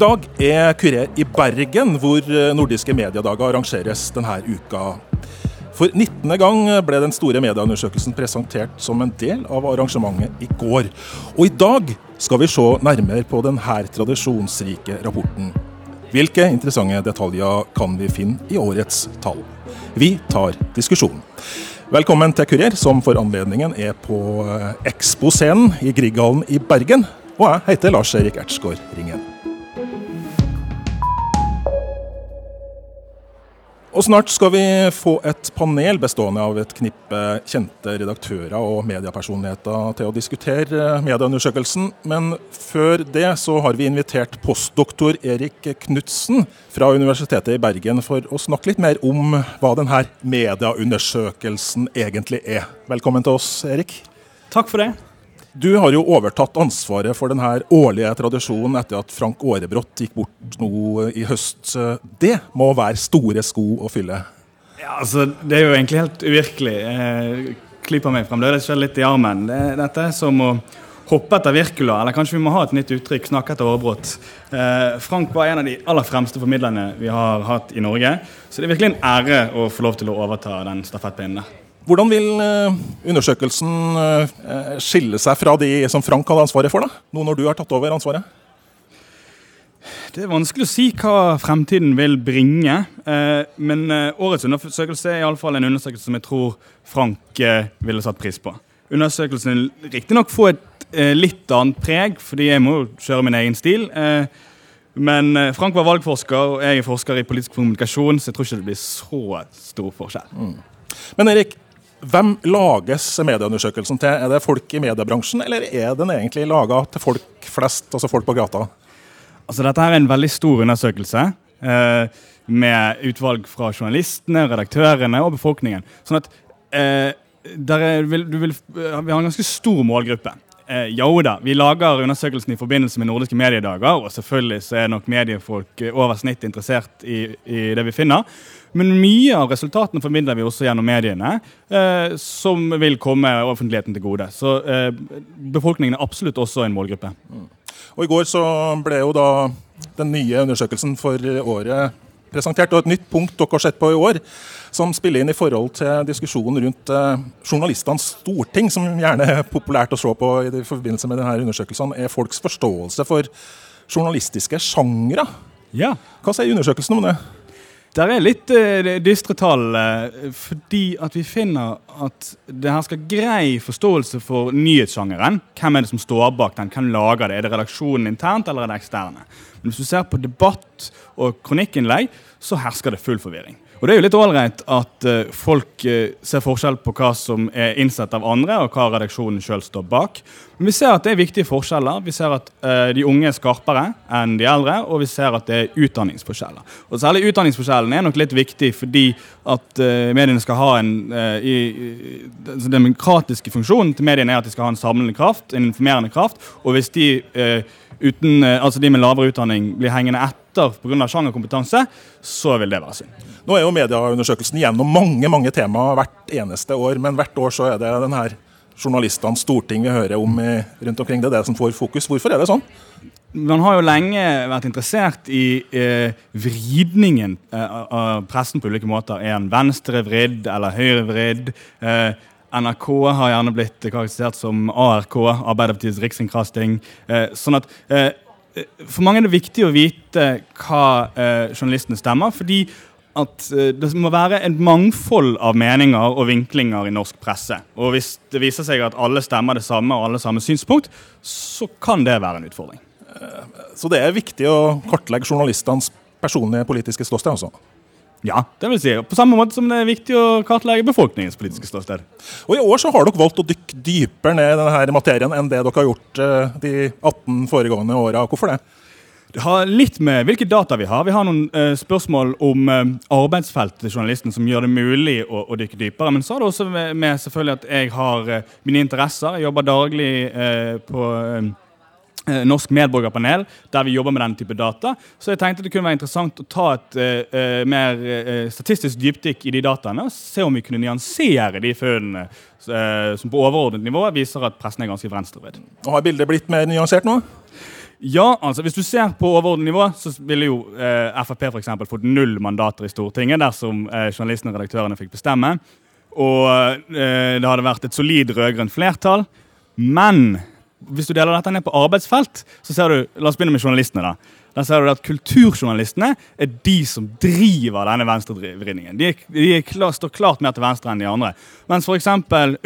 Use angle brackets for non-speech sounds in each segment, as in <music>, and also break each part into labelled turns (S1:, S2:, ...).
S1: Dag er Kurer i Bergen, hvor eh, nordiske mediedager arrangeres denne uka. For 19. gang ble den store medieundersøkelsen presentert som en del av arrangementet i går. Og i dag skal vi se nærmere på denne tradisjonsrike rapporten. Hvilke interessante detaljer kan vi finne i årets tall? Vi tar diskusjonen. Velkommen til Kurer, som for anledningen er på eh, Expo-scenen i Grieghallen i Bergen. Og jeg heter Lars-Erik Ertsgaard Ringen. Og snart skal vi få et panel bestående av et knippe kjente redaktører og mediepersonligheter til å diskutere medieundersøkelsen. Men før det så har vi invitert postdoktor Erik Knutsen fra Universitetet i Bergen for å snakke litt mer om hva denne medieundersøkelsen egentlig er. Velkommen til oss, Erik.
S2: Takk for det.
S1: Du har jo overtatt ansvaret for denne årlige tradisjonen etter at Frank Aarebrot gikk bort nå i høst. Det må være store sko å fylle?
S2: Ja, altså, Det er jo egentlig helt uvirkelig. Jeg klyper meg fremdeles litt i armen. Det, dette er som å hoppe etter Wirkola, eller kanskje vi må ha et nytt uttrykk, snakke etter Aarebrot. Eh, Frank var en av de aller fremste formidlerne vi har hatt i Norge. Så det er virkelig en ære å få lov til å overta den stafettpinnen.
S1: Hvordan vil eh, undersøkelsen eh, skille seg fra de som Frank hadde ansvaret for, da? nå når du har tatt over ansvaret?
S2: Det er vanskelig å si hva fremtiden vil bringe. Eh, men årets undersøkelse er iallfall en undersøkelse som jeg tror Frank ville satt pris på. Undersøkelsen vil riktignok få et litt annet preg, fordi jeg må kjøre min egen stil. Men Frank var valgforsker, og jeg er forsker i politisk kommunikasjon, så jeg tror ikke det blir så stor forskjell. Mm.
S1: Men Erik, hvem lages medieundersøkelsen til? Er det folk i mediebransjen, eller er den egentlig laga til folk flest, altså folk på gata?
S2: Altså, dette er en veldig stor undersøkelse. Eh, med utvalg fra journalistene, redaktørene og befolkningen. Sånn at eh, er, vil, vil, Vi har en ganske stor målgruppe. Eh, jo da, vi lager undersøkelsen i forbindelse med nordiske mediedager, og selvfølgelig så er nok mediefolk over snitt interessert i, i det vi finner. Men mye av resultatene formidler vi også gjennom mediene, eh, som vil komme offentligheten til gode. Så eh, befolkningen er absolutt også en målgruppe. Mm.
S1: Og I går så ble jo da den nye undersøkelsen for året presentert, og et nytt punkt dere har sett på i år, som spiller inn i forhold til diskusjonen rundt eh, journalistenes storting, som gjerne er populært å se på i forbindelse med denne undersøkelsen, er folks forståelse for journalistiske sjangre.
S2: Ja.
S1: Hva sier undersøkelsen om det?
S2: Der er litt uh, dystre tall, uh, fordi at vi finner at det her skal grei forståelse for nyhetssjangeren. Hvem er det som står bak den? Hvem lager det? Er det redaksjonen internt, eller er det eksterne? Men hvis du ser på debatt og kronikkinnlegg, så hersker det full forvirring. Og Det er jo litt ålreit at uh, folk uh, ser forskjell på hva som er innsett av andre, og hva redaksjonen sjøl står bak. Men vi ser at det er viktige forskjeller. Vi ser at uh, de unge er skarpere enn de eldre, og vi ser at det er utdanningsforskjeller. Og Særlig utdanningsforskjellen er nok litt viktig fordi at mediene skal ha en i, Den demokratiske funksjonen til mediene er at de skal ha en samlende kraft, en informerende kraft. og hvis de uten, altså de med lavere utdanning blir hengende etter pga. sjangerkompetanse, så vil det være synd.
S1: Nå er jo medieundersøkelsen gjennom mange mange temaer hvert eneste år, men hvert år så er det den her journalistenes storting vi hører om i, rundt omkring. Det er det som får fokus. Hvorfor er det sånn?
S2: Man har jo lenge vært interessert i eh, vridningen eh, av pressen på ulike måter. Er den venstrevridd eller høyrevridd? Eh, NRK har gjerne blitt karakterisert som ARK, Arbeiderpartiets rikskringkasting. Eh, sånn at eh, For mange er det viktig å vite hva eh, journalistene stemmer. fordi at eh, det må være et mangfold av meninger og vinklinger i norsk presse. Og hvis det viser seg at alle stemmer det samme og alle samme synspunkt, så kan det være en utfordring.
S1: Eh, så det er viktig å kartlegge journalistenes personlige politiske ståsted? altså?
S2: Ja, det vil si. På samme måte som det er viktig å kartlegge befolkningens politiske ståsted.
S1: Og I år så har dere valgt å dykke dypere ned i denne materien enn det dere har gjort eh, de 18 foregående åra. Hvorfor det?
S2: Det har litt med hvilke data vi har. Vi har noen uh, spørsmål om uh, arbeidsfeltet til journalisten som gjør det mulig å, å, dykke dypere. Men så har det også med, med selvfølgelig at jeg har uh, mine interesser. Jeg jobber daglig på Norsk medborgerpanel, der vi jobber med denne type data. Så jeg tenkte det kunne være interessant å ta et mer statistisk dypdykk i de dataene. Og se om vi kunne nyansere de funnene som på overordnet nivå viser at pressen er ganske venstrevridd.
S1: Har bildet blitt mer nyansert nå?
S2: Ja, altså hvis du ser på overordnet nivå, så ville jo eh, Frp eksempel, fått null mandater i Stortinget dersom eh, journalistene og redaktørene fikk bestemme. Og eh, det hadde vært et solid rød-grønt flertall. Men hvis du deler dette ned på arbeidsfelt, så ser du La oss begynne med journalistene. da. Der ser du at Kulturjournalistene er de som driver denne venstrevridningen. De, de klar, står klart mer til venstre enn de andre. Mens f.eks.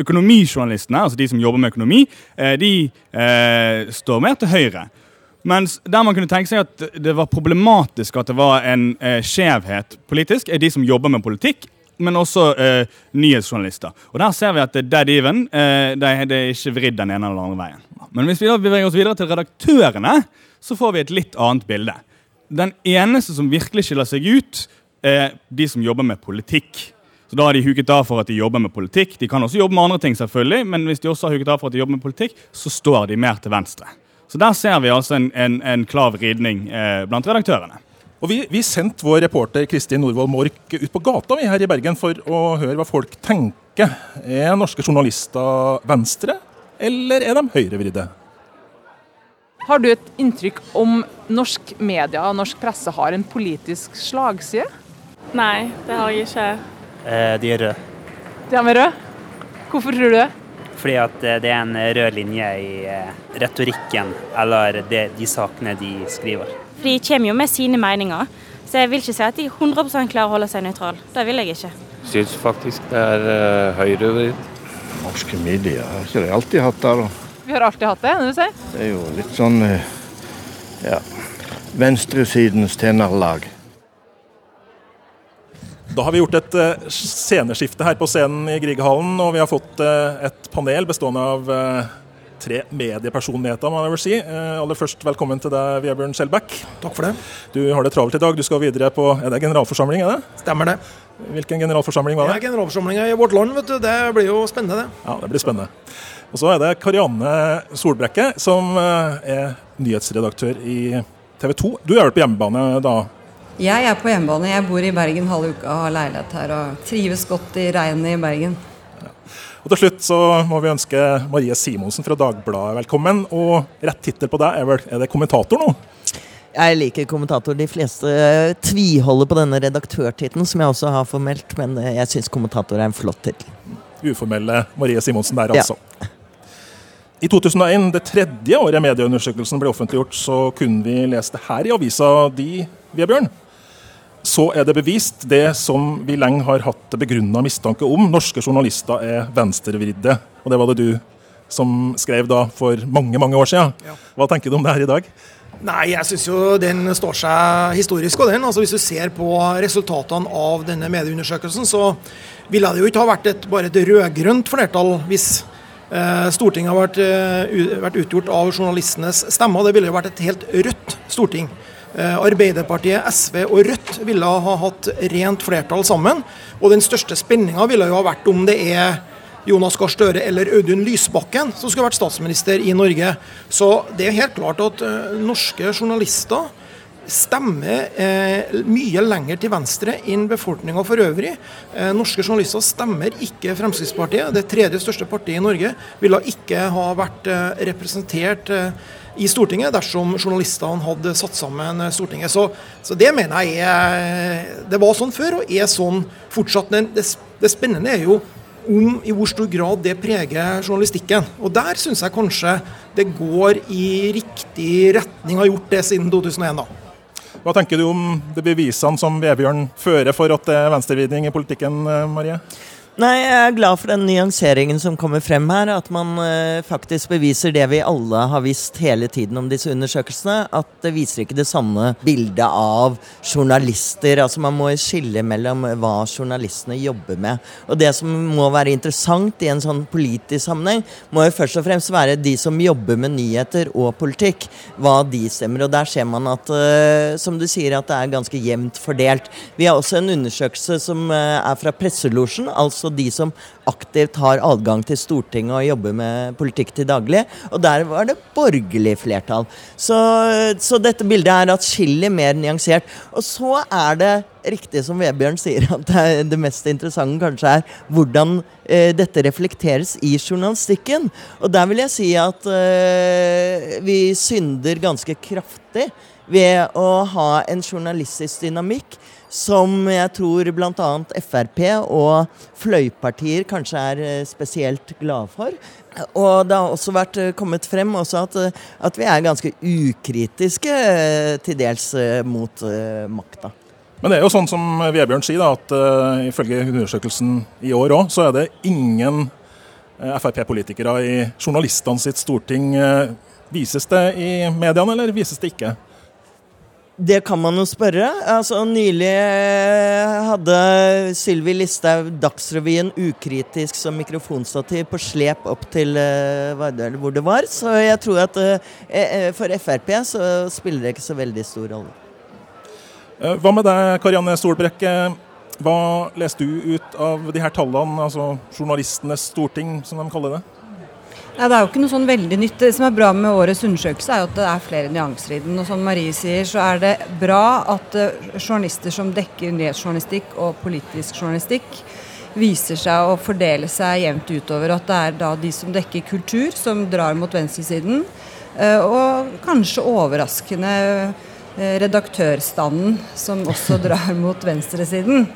S2: økonomijournalistene, altså de som jobber med økonomi, eh, de eh, står mer til høyre. Mens der man kunne tenke seg at det var problematisk at det var en eh, skjevhet politisk, er de som jobber med politikk, men også eh, nyhetsjournalister. Og Der ser vi at det er dead even. Eh, det, det, er ikke vridd den ene eller andre veien. Men hvis vi da beveger oss videre til redaktørene, så får vi et litt annet bilde. Den eneste som virkelig skiller seg ut, er de som jobber med politikk. Så Da har de huket av for at de jobber med politikk. De kan også jobbe med andre ting, selvfølgelig, men hvis de også har huket av for at de jobber med politikk, så står de mer til venstre. Så der ser vi altså en, en, en klar vridning eh, blant redaktørene.
S1: Og Vi, vi sendte vår reporter Kristin Norvoll Mork ut på gata vi her i Bergen for å høre hva folk tenker. Er norske journalister venstre, eller er de høyrevridde?
S3: Har du et inntrykk om norsk media og norsk presse har en politisk slagside?
S4: Nei, det har jeg ikke.
S5: Eh, de er røde.
S3: De er røde? Hvorfor tror du det?
S5: Fordi at eh, det er en rød linje i eh, retorikken eller de, de sakene de skriver.
S4: For De kommer jo med sine meninger, så jeg vil ikke si at de 100 klarer å holde seg nøytrale. Det vil jeg ikke.
S6: Syns faktisk det er uh, høyrevridd.
S7: Norske medier har ikke de alltid hatt der.
S3: Vi har alltid hatt det, det du sier?
S7: Det er jo litt sånn ja, venstresidens tennerlag.
S1: Da har vi gjort et uh, sceneskifte her på scenen i Grieghallen, og vi har fått uh, et panel bestående av uh, tre mediepersonligheter. må jeg vel si. aller først velkommen til deg, Vebjørn Skjelbæk.
S8: Takk for det.
S1: Du har det travelt i dag. Du skal videre på er det generalforsamling? er det?
S8: Stemmer det.
S1: Hvilken generalforsamling var det?
S8: Ja, Generalforsamlinga i Vårt Land. vet du. Det blir jo spennende, det.
S1: Ja, det blir spennende. Og så er det Karianne Solbrekke, som er nyhetsredaktør i TV 2. Du er vel på hjemmebane da?
S9: Jeg er på hjemmebane. Jeg bor i Bergen halve uka og har leilighet her og trives godt i regnet i Bergen.
S1: Og Til slutt så må vi ønske Marie Simonsen fra Dagbladet velkommen. Og rett tittel på deg er vel er det kommentator nå?
S10: Jeg liker kommentator. De fleste tviholder på denne redaktørtittelen, som jeg også har formelt, men jeg syns kommentator er en flott tittel.
S1: Uformelle Marie Simonsen der, altså. Ja. I 2001, det tredje året medieundersøkelsen ble offentliggjort, så kunne vi lese det her i avisa di, Vebjørn så er det bevist det som vi lenge har hatt begrunna mistanke om. Norske journalister er venstrevridde. Og det var det du som skrev da for mange mange år siden. Ja. Hva tenker du om det her i dag?
S8: Nei, jeg syns jo den står seg historisk. og den. Altså Hvis du ser på resultatene av denne medieundersøkelsen, så ville det jo ikke ha vært et, bare et rød-grønt flertall hvis eh, Stortinget har vært, uh, vært utgjort av journalistenes stemmer. Det ville jo vært et helt rødt storting. Eh, Arbeiderpartiet, SV og Rødt ville ha hatt rent flertall sammen. Og den største spenninga ville jo ha vært om det er Jonas Gahr Støre eller Audun Lysbakken som skulle vært statsminister i Norge. Så det er helt klart at uh, norske journalister stemmer eh, mye lenger til venstre enn befolkninga for øvrig. Eh, norske journalister stemmer ikke Fremskrittspartiet. Det tredje største partiet i Norge ville ikke ha vært eh, representert eh, i Stortinget dersom journalistene hadde satt sammen Stortinget. Så, så, det mener jeg er Det var sånn før, og er sånn fortsatt. Det, det spennende er jo om i hvor stor grad det preger journalistikken. Og der syns jeg kanskje det går i riktig retning, har gjort det siden 2001. da.
S1: Hva tenker du om de bevisene som Vebjørn fører for at det er venstrevridning i politikken, Marie?
S10: Nei, Jeg er glad for den nyanseringen som kommer frem her. At man uh, faktisk beviser det vi alle har visst hele tiden om disse undersøkelsene. At det viser ikke det samme bildet av journalister. Altså Man må skille mellom hva journalistene jobber med. Og det som må være interessant i en sånn politisk sammenheng, må jo først og fremst være de som jobber med nyheter og politikk. Hva de stemmer. Og der ser man at, uh, som du sier, at det er ganske jevnt fordelt. Vi har også en undersøkelse som uh, er fra Presselosjen. altså også de som aktivt har adgang til Stortinget og jobber med politikk til daglig. Og der var det borgerlig flertall. Så, så dette bildet er atskillig mer nyansert. Og så er det riktig som Vebjørn sier, at det, det mest interessante kanskje er hvordan eh, dette reflekteres i journalistikken. Og der vil jeg si at eh, vi synder ganske kraftig ved å ha en journalistisk dynamikk som jeg tror bl.a. Frp og fløypartier kanskje er eh, spesielt glade for. Og det har også vært eh, kommet frem at, eh, at, vi er ganske ukritiske til dels mot makta.
S1: Men det er jo sånn som Vebjørn sier, da, at uh, ifølge undersøkelsen i år òg, så er det ingen Frp-politikere i journalistene sitt storting. vises det i mediene, eller vises det ikke?
S10: Det kan man jo spørre. Altså, nylig eh, hadde Sylvi Listhaug Dagsrevyen ukritisk som mikrofonstativ på slep opp til uh, hvor det var. Så jeg tror at uh, for Frp så spiller det ikke så veldig stor rolle.
S1: Hva med deg, Karianne Stolbrekke. Hva leste du ut av de her tallene, altså journalistenes storting, som de kaller det?
S9: Ja, det er jo ikke noe sånn veldig nytt. Det som er bra med årets undersøkelse, er jo at det er flere nyanser i den. Og som Marie sier, så er det bra at uh, journalister som dekker nyhetsjournalistikk og politisk journalistikk, viser seg å fordele seg jevnt utover. At det er da de som dekker kultur, som drar mot venstresiden. Uh, og kanskje overraskende uh, redaktørstanden, som også drar <laughs> mot venstresiden.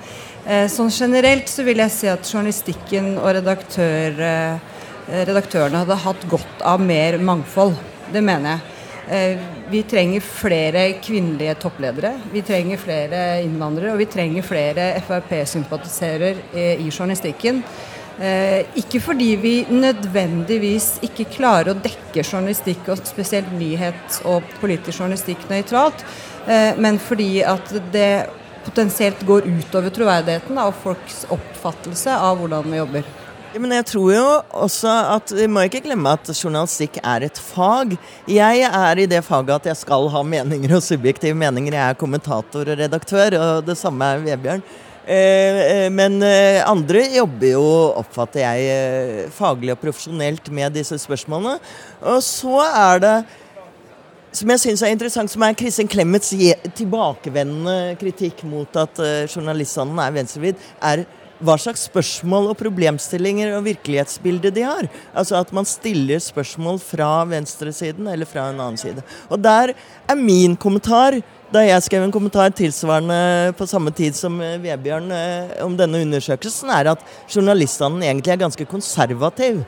S9: Sånn generelt så vil jeg si at journalistikken og redaktør Eh, redaktørene hadde hatt godt av mer mangfold. Det mener jeg. Eh, vi trenger flere kvinnelige toppledere. Vi trenger flere innvandrere, og vi trenger flere Frp-sympatiserer i journalistikken. Eh, ikke fordi vi nødvendigvis ikke klarer å dekke journalistikk, og spesielt nyhet og politisk journalistikk nøytralt, men fordi at det potensielt går utover troverdigheten og folks oppfattelse av hvordan vi jobber.
S10: Men jeg tror jo også at Vi må ikke glemme at journalistikk er et fag. Jeg er i det faget at jeg skal ha meninger og subjektive meninger. Jeg er kommentator og redaktør, og det samme er Vebjørn. Eh, eh, men eh, andre jobber jo, oppfatter jeg, faglig og profesjonelt med disse spørsmålene. Og så er det som jeg syns er interessant, som er Kristin Clemets tilbakevendende kritikk mot at journalistene er venstrevidd, er hva slags spørsmål og problemstillinger og virkelighetsbilde de har. Altså at man stiller spørsmål fra venstresiden eller fra en annen side. Og der er min kommentar, da jeg skrev en kommentar tilsvarende på samme tid som eh, Vebjørn eh, om denne undersøkelsen, er at journalistene egentlig er ganske konservative.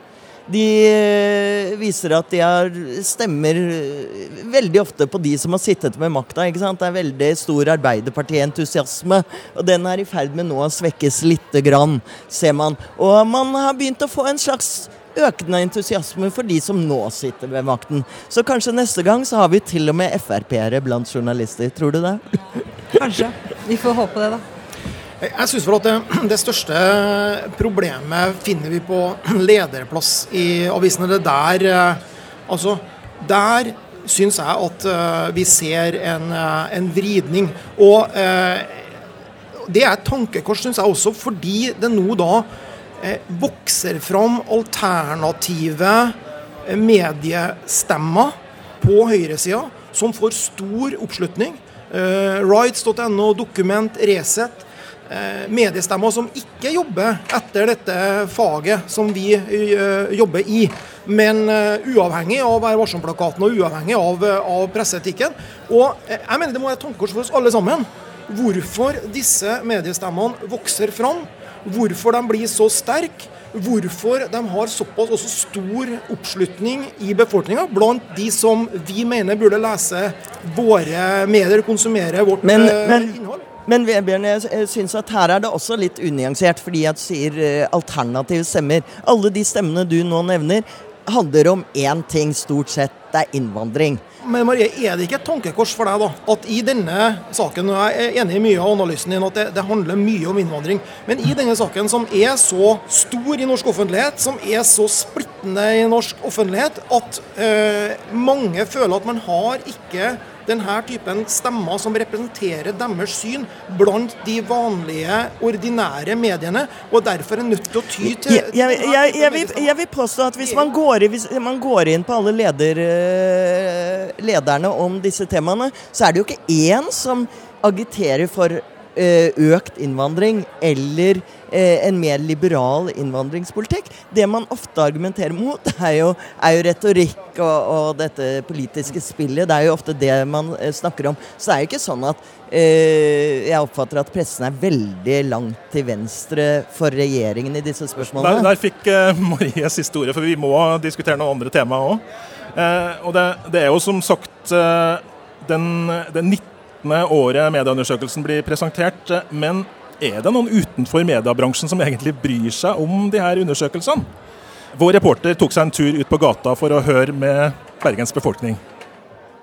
S10: De eh, viser at de har stemmer eh, veldig ofte på de som har sittet med makta. Det er veldig stor Arbeiderparti-entusiasme, og den er i ferd med nå å svekkes lite grann, ser man. Og man har begynt å få en slags økende entusiasme for de som nå sitter ved makten. Så kanskje neste gang så har vi til og med Frp-ere blant journalister. Tror du det?
S9: Kanskje. Vi får håpe det, da.
S8: Jeg syns det, <clears throat> det, største problemet finner vi på <clears throat> lederplass i avisene. Det der eh, Altså, der syns jeg at uh, vi ser en, uh, en vridning. Og det er et tankekors, syns jeg også, fordi det nå da vokser fram alternative mediestemmer på høyresida som får stor oppslutning. Rights.no, Dokument, Resett Eh, mediestemmer som ikke jobber etter dette faget som vi uh, jobber i, men uh, uavhengig av Vær varsom-plakaten og uavhengig av, av presseetikken. Og jeg mener det må være et tankekors for oss alle sammen. Hvorfor disse mediestemmene vokser fram, hvorfor de blir så sterke, hvorfor de har såpass også stor oppslutning i befolkninga blant de som vi mener burde lese våre medier, konsumere vårt men, men, innhold.
S10: Men Vebjørn, jeg syns at her er det også litt unyansert, fordi jeg sier uh, alternative stemmer. Alle de stemmene du nå nevner, handler om én ting, stort sett. Det er innvandring.
S8: Men Marie, er det ikke et tankekors for deg da, at i denne saken, og jeg er enig i mye av analysen din, at det, det, handler mye om innvandring, men i denne saken som er så stor i norsk offentlighet, som er så splittende i norsk offentlighet, at øh, mange føler at man har ikke denne typen stemmer som representerer deres syn blant de vanlige, ordinære mediene, og derfor er nødt til å ty til
S10: jeg, jeg, jeg, jeg vil, vil, påstå at hvis man går, hvis man går inn på alle leder, eh, lederne om disse temaene, så er det jo ikke én som agiterer for økt innvandring eller eh, en mer liberal innvandringspolitikk. Det man ofte argumenterer mot, <laughs> er jo, er jo retorikk og, og, dette politiske spillet. Det er jo ofte det man eh, snakker om. Så det er jo ikke sånn at eh, jeg oppfatter at pressen er veldig langt til venstre for regjeringen i disse spørsmålene.
S1: Der, der fikk eh, <laughs> Marie siste ordet, for vi må diskutere noen andre temaer òg. Eh, og det, det, er jo som sagt eh, den, den 19. året medieundersøkelsen blir presentert. Men er det noen utenfor mediebransjen som egentlig bryr seg om de her undersøkelsene? Vår reporter tok seg en tur ut på gata for å høre med Bergens befolkning.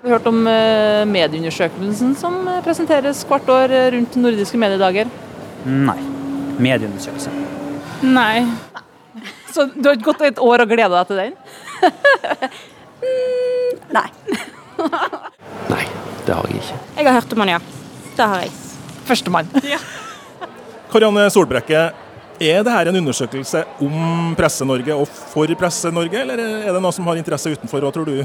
S3: Vi har hørt om eh, medieundersøkelsen som eh, presenteres hvert år eh, rundt nordiske mediedager.
S5: Nei. Medieundersøkelse.
S4: Nei.
S3: Så du har ikke gått et år og gleda deg til den? <laughs>
S4: mm, nei. <laughs>
S6: nei, det har jeg ikke.
S4: Jeg har hørt om han, ja. Det har jeg.
S3: Førstemann.
S4: Ja.
S1: Karianne Solbrekke, er dette en undersøkelse om Presse-Norge og for Presse-Norge, eller er det noe som har interesse utenfor? Hva tror du?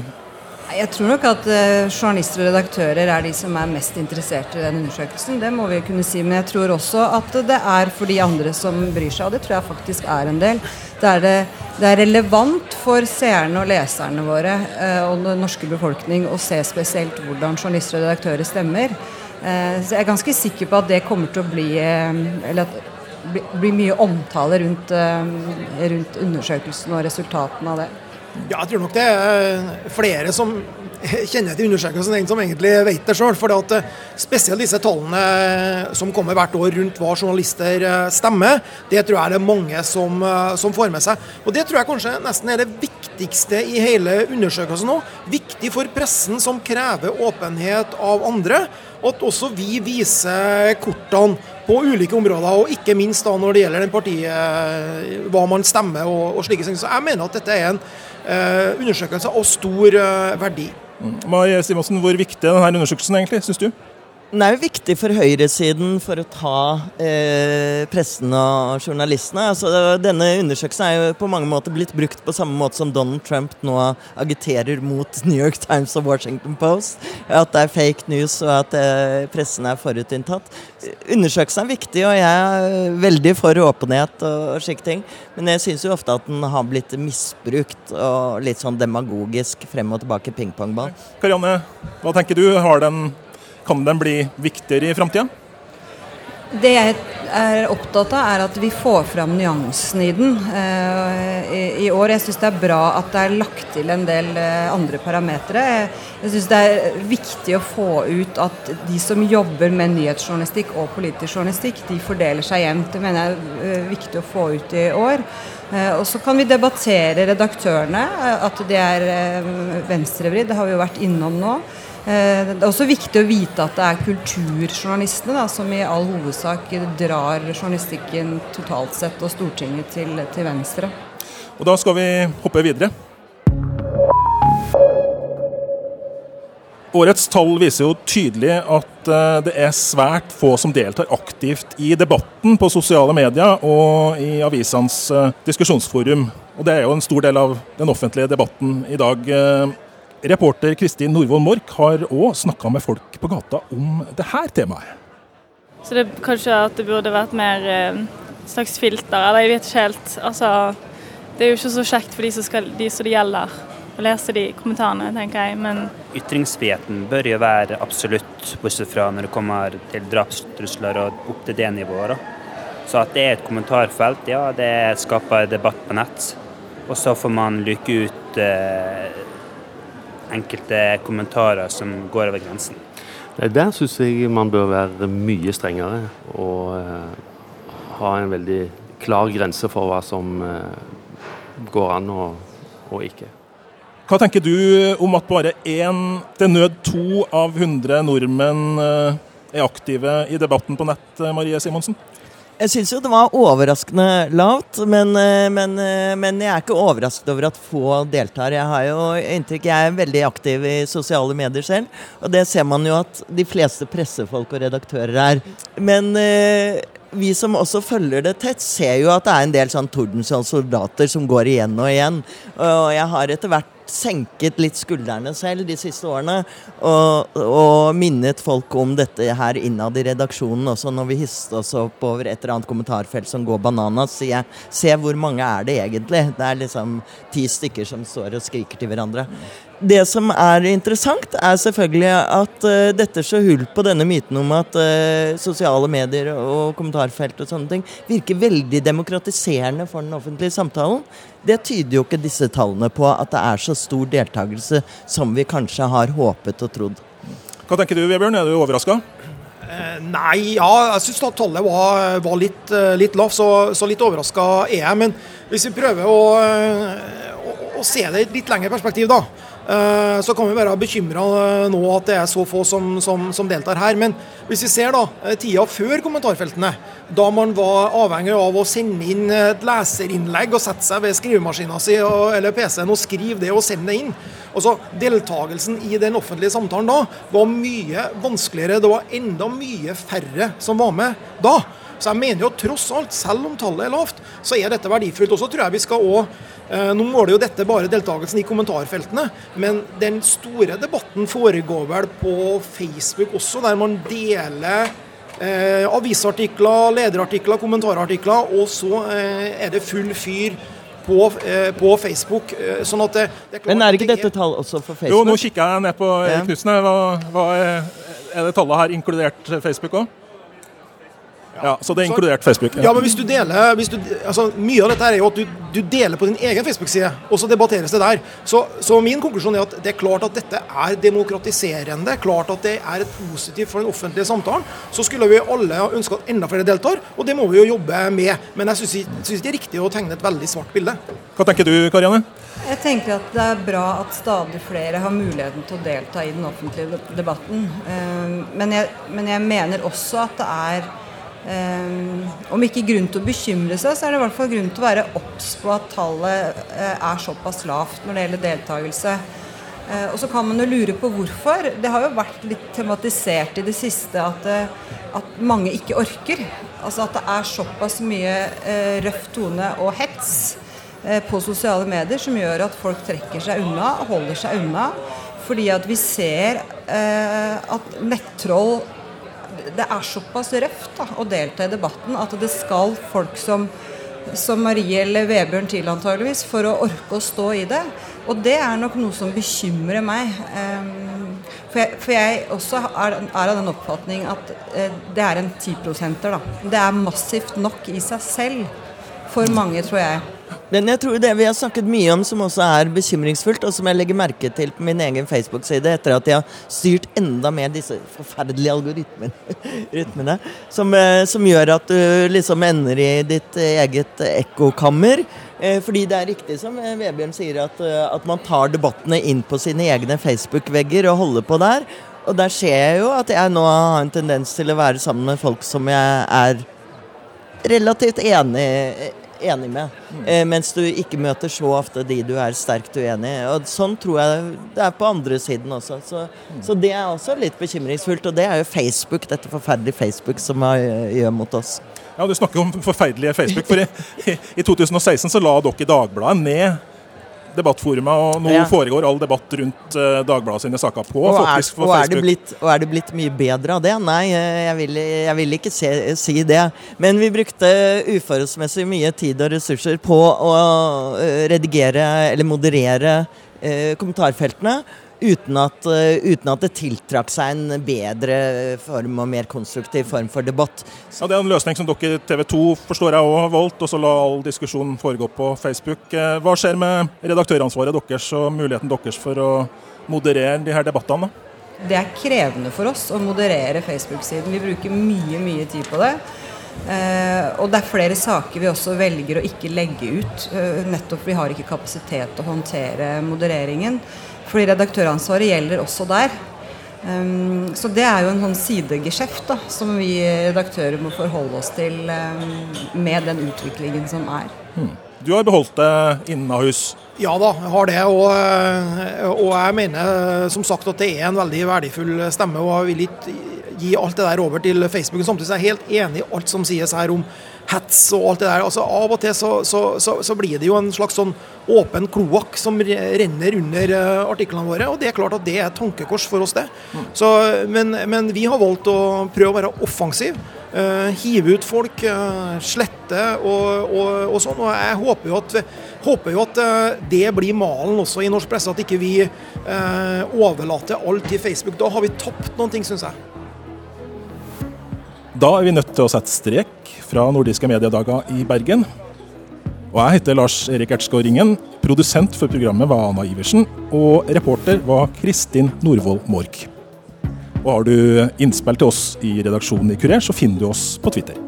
S9: Jeg tror nok at uh, journalister og redaktører er de som er mest interessert i den undersøkelsen. Det må vi kunne si. Men jeg tror også at det er for de andre som bryr seg, og det tror jeg faktisk er en del. Det er, det, det er relevant for seerne og leserne våre uh, og den norske befolkning å se spesielt hvordan journalister og redaktører stemmer. Eh, så jeg er ganske sikker på at det kommer til å bli eh, Eller at blir mye omtale rundt, eh, rundt undersøkelsen og resultatene av det.
S8: Ja, jeg tror nok det er flere som kjenner til undersøkelsen enn som egentlig vet det sjøl. Spesielt disse tallene som kommer hvert år rundt hva journalister stemmer, det tror jeg det er mange som, som får med seg. Og Det tror jeg kanskje nesten er det viktigste i hele undersøkelsen nå. Viktig for pressen som krever åpenhet av andre at også vi viser kortene på ulike områder, og ikke minst da når det gjelder den partiet, hva man stemmer og, og slike ting. Så jeg mener at dette er en eh, undersøkelse av stor eh, verdi.
S1: Mm. Mai Simonsen, hvor viktig er denne undersøkelsen egentlig, syns du?
S10: Den er jo viktig for høyresiden for å ta eh, pressen og journalistene. Altså, denne undersøkelsen er jo på mange måter blitt brukt på samme måte som Donald Trump nå agiterer mot <laughs> New York Times og Washington Post. At det er fake news og at eh, pressen er forutinntatt. Undersøkelsen er viktig, og jeg er veldig for åpenhet og, og slike ting. Men jeg syns jo ofte at den har blitt misbrukt og litt sånn demagogisk frem og tilbake pingpongball.
S1: Karianne, hva tenker du? Har den kan den bli viktigere i framtida?
S9: Det jeg er opptatt av, er at vi får fram nyansene i den uh, i, i, år. Jeg syns det er bra at det er lagt til en del uh, andre parametere. Jeg syns det er viktig å få ut at de som jobber med nyhetsjournalistikk og politisk journalistikk, de fordeler seg jevnt. Det mener jeg er uh, viktig å få ut i år. og så kan vi debattere redaktørene, at de er venstrevridd. Det har vi jo vært innom nå. Eh, det er også viktig å vite at det er kulturjournalistene da, som i all hovedsak drar journalistikken totalt sett og Stortinget til, til venstre.
S1: Og Da skal vi hoppe videre. Årets tall viser jo tydelig at eh, det er svært få som deltar aktivt i debatten på sosiale medier og i avisenes eh, diskusjonsforum. Og Det er jo en stor del av den offentlige debatten i dag. Reporter Kristin Norvoll Mork har òg snakka med folk på gata om det her temaet.
S4: Så det kanskje at det burde vært mer eh, slags filter, eller jeg vet ikke helt. Altså, det er jo ikke så kjekt for de som, skal, de som det gjelder, å lese de kommentarene, tenker jeg. Men
S5: Ytringsfriheten bør jo være absolutt, bortsett fra når det kommer til drapstrusler og opp til det nivået. Da. Så at det er et kommentarfelt, ja, det skaper debatt på nett. Og så får man luke ut eh, enkelte kommentarer som går over grensen.
S6: Der syns jeg man bør være mye strengere og uh, ha en veldig klar grense for hva som uh, går an og, og, ikke.
S1: Hva tenker du om at bare én, til nød to av 100 nordmenn uh, er aktive i debatten på nett, Marie Simonsen?
S10: Jeg syns jo det var overraskende lavt, men, eh, men, eh, men, jeg er ikke overrasket over at få deltar. Jeg har jo inntrykk, jeg er veldig aktiv i sosiale medier selv, og det ser man jo at de fleste pressefolk og redaktører er. Men eh, vi som også følger det tett, ser jo at det er en del sånn Tordenskjold-soldater som går igjen og igjen. Og jeg har etter hvert senket litt skuldrene selv de siste årene. Og, og minnet folk om dette her innad i redaksjonen også, når vi hisset oss opp over et eller annet kommentarfelt som går bananas. Sier jeg se hvor mange er det egentlig? Det er liksom ti stykker som står og skriker til hverandre. Det som er interessant, er selvfølgelig at uh, dette slår hull på denne myten om at uh, sosiale medier og kommentarfelt og sånne ting virker veldig demokratiserende for den offentlige samtalen. Det tyder jo ikke disse tallene på at det er så stor deltakelse som vi kanskje har håpet og trodd.
S1: Hva tenker du, Vebjørn? Er du overraska?
S8: Eh, nei, ja, jeg syns tallet var, var litt, litt lavt, så, så, litt overraska er jeg. Men hvis vi prøver å, å, å se det i et litt lengre perspektiv, da. Eh, så kan vi være bekymra eh, nå at det er så få som, som, som, deltar her. Men hvis vi ser da, eh, tida før kommentarfeltene, da man var avhengig av å sende inn et leserinnlegg og sette seg ved skrivemaskina si eller PC-en og skrive det og sende det inn. Altså, Deltakelsen i den offentlige samtalen da var mye vanskeligere. Det var enda mye færre som var med da. Så jeg mener jo tross alt, selv om tallet er lavt, så er dette verdifullt. Og så tror jeg vi skal også Eh, nå måler jo dette bare deltakelsen i kommentarfeltene, men den store debatten foregår vel på Facebook også, der man deler eh, avisartikler, lederartikler, kommentarartikler, og så eh, er det full fyr på, eh, på Facebook. Eh, sånn at det,
S10: det er Men er ikke dette tall også for Facebook?
S1: Jo, nå kikker jeg ned på ja. Knutsen. Hva, hva er, er det tallet her inkludert Facebook òg? Ja, Så det er inkludert Facebook?
S8: Ja, ja men hvis du deler hvis du, altså, Mye av dette er jo at du, du deler på din egen Facebook-side, og så debatteres det der. Så, så, min konklusjon er at det er klart at dette er demokratiserende. Klart at det er et positivt for den offentlige samtalen. Så skulle vi alle ønske at enda flere deltar, og det må vi jo jobbe med. Men jeg syns ikke det er riktig å tegne et veldig svart bilde.
S1: Hva tenker du, Karianne?
S9: Jeg tenker at det er bra at stadig flere har muligheten til å delta i den offentlige debatten. Eh, men jeg, men jeg mener også at det er Um, om ikke grunn til å bekymre seg, så er det i hvert fall grunn til å være obs på at tallet uh, er såpass lavt når det gjelder deltakelse. Uh, og så kan man jo lure på hvorfor. Det har jo vært litt tematisert i det siste at, uh, at mange ikke orker. Altså at det er såpass mye røff tone og hets på sosiale medier som gjør at folk trekker seg unna og holder seg unna. Fordi at vi ser at nettroll det er såpass røft da, å delta i debatten at det skal folk som, som Marie eller Vebjørn til antageligvis for å orke å stå i det. Og det er nok noe som bekymrer meg. Um, for, jeg, for jeg også er, er, av den oppfatning at uh, det er en 10-prosenter. Det er massivt nok i seg selv for mange, tror jeg.
S10: Men jeg tror det vi har snakket mye om som også er bekymringsfullt, og som jeg legger merke til på min egen Facebook-side etter at jeg har styrt enda mer disse forferdelige algoritmene, <laughs> som, eh, som, gjør at du liksom ender i ditt eget ekkokammer. Eh, fordi det er riktig som eh, Vebjørn sier, at, at man tar debattene inn på sine egne Facebook-vegger og holder på der. Og der ser jeg jo at jeg nå har en tendens til å være sammen med folk som jeg er relativt enig enig med. Mm. Eh, mens du ikke møter så ofte de du er sterkt uenig i. Og sånn tror jeg det er på andre siden også. Så, mm. så, det er også litt bekymringsfullt. Og det er jo Facebook, dette forferdelige Facebook, som gjør mot oss.
S1: Ja, Du snakker om forferdelige Facebook. For i, i 2016 så la dere Dagbladet ned debattforumet, og nå ja. foregår all debatt rundt uh, Dagbladet sine saker på, og faktisk,
S10: er, og er, blitt, og er, det blitt, mye bedre av det? Nei, eh, jeg vil, jeg vil ikke se, si det. Men vi brukte uforholdsmessig mye tid og ressurser på å uh, redigere eller moderere kommentarfeltene uten at, eh, uten at, det tiltrakk seg en bedre form og mer konstruktiv form for debatt.
S1: Ja, Det er en løsning som dere TV 2 forstår jeg har valgt, og så la all diskusjonen foregå på Facebook. Eh, hva skjer med redaktøransvaret deres og muligheten deres for å moderere de her debattene?
S9: Det er krevende for oss å moderere Facebook-siden. Vi bruker mye, mye tid på det. Uh, og det er flere saker vi også velger å ikke legge ut. Uh, nettopp vi har ikke kapasitet til å håndtere modereringen. Fordi redaktøransvaret gjelder også der. Um, så det er jo en sånn sidegeskjeft da, som vi redaktører må forholde oss til um, med den utviklingen som er. Hmm.
S1: Du har beholdt det innahus?
S8: Ja da, jeg har det. Og, og, jeg mener som sagt at det er en veldig verdifull stemme. Og jeg vil ikke gi alt det der over til Facebook. Samtidig er jeg helt enig i alt som sies her om hets og alt det der. Altså Av og til så, så, så, så blir det jo en slags sånn åpen kloakk som renner under uh, artiklene våre. Og det er klart at det er et tankekors for oss, det. Men, men, vi har valgt å prøve å være offensiv. Uh, hive ut folk, uh, slette og, og, og, sånn. Og jeg håper jo at, håper jo at uh, det blir malen også i norsk presse, at ikke vi overlater alt til Facebook. Da har vi tapt noen ting, syns jeg.
S1: Da er vi nødt til å sette strek fra Nordiske mediedager i Bergen. Og jeg heter Lars Erik Ertsgaard Ringen. Produsent for programmet var Anna Iversen. Og reporter var Kristin Norvoll Mork. Og har du innspill til oss i redaksjonen i Kurer, så finner du oss på Twitter.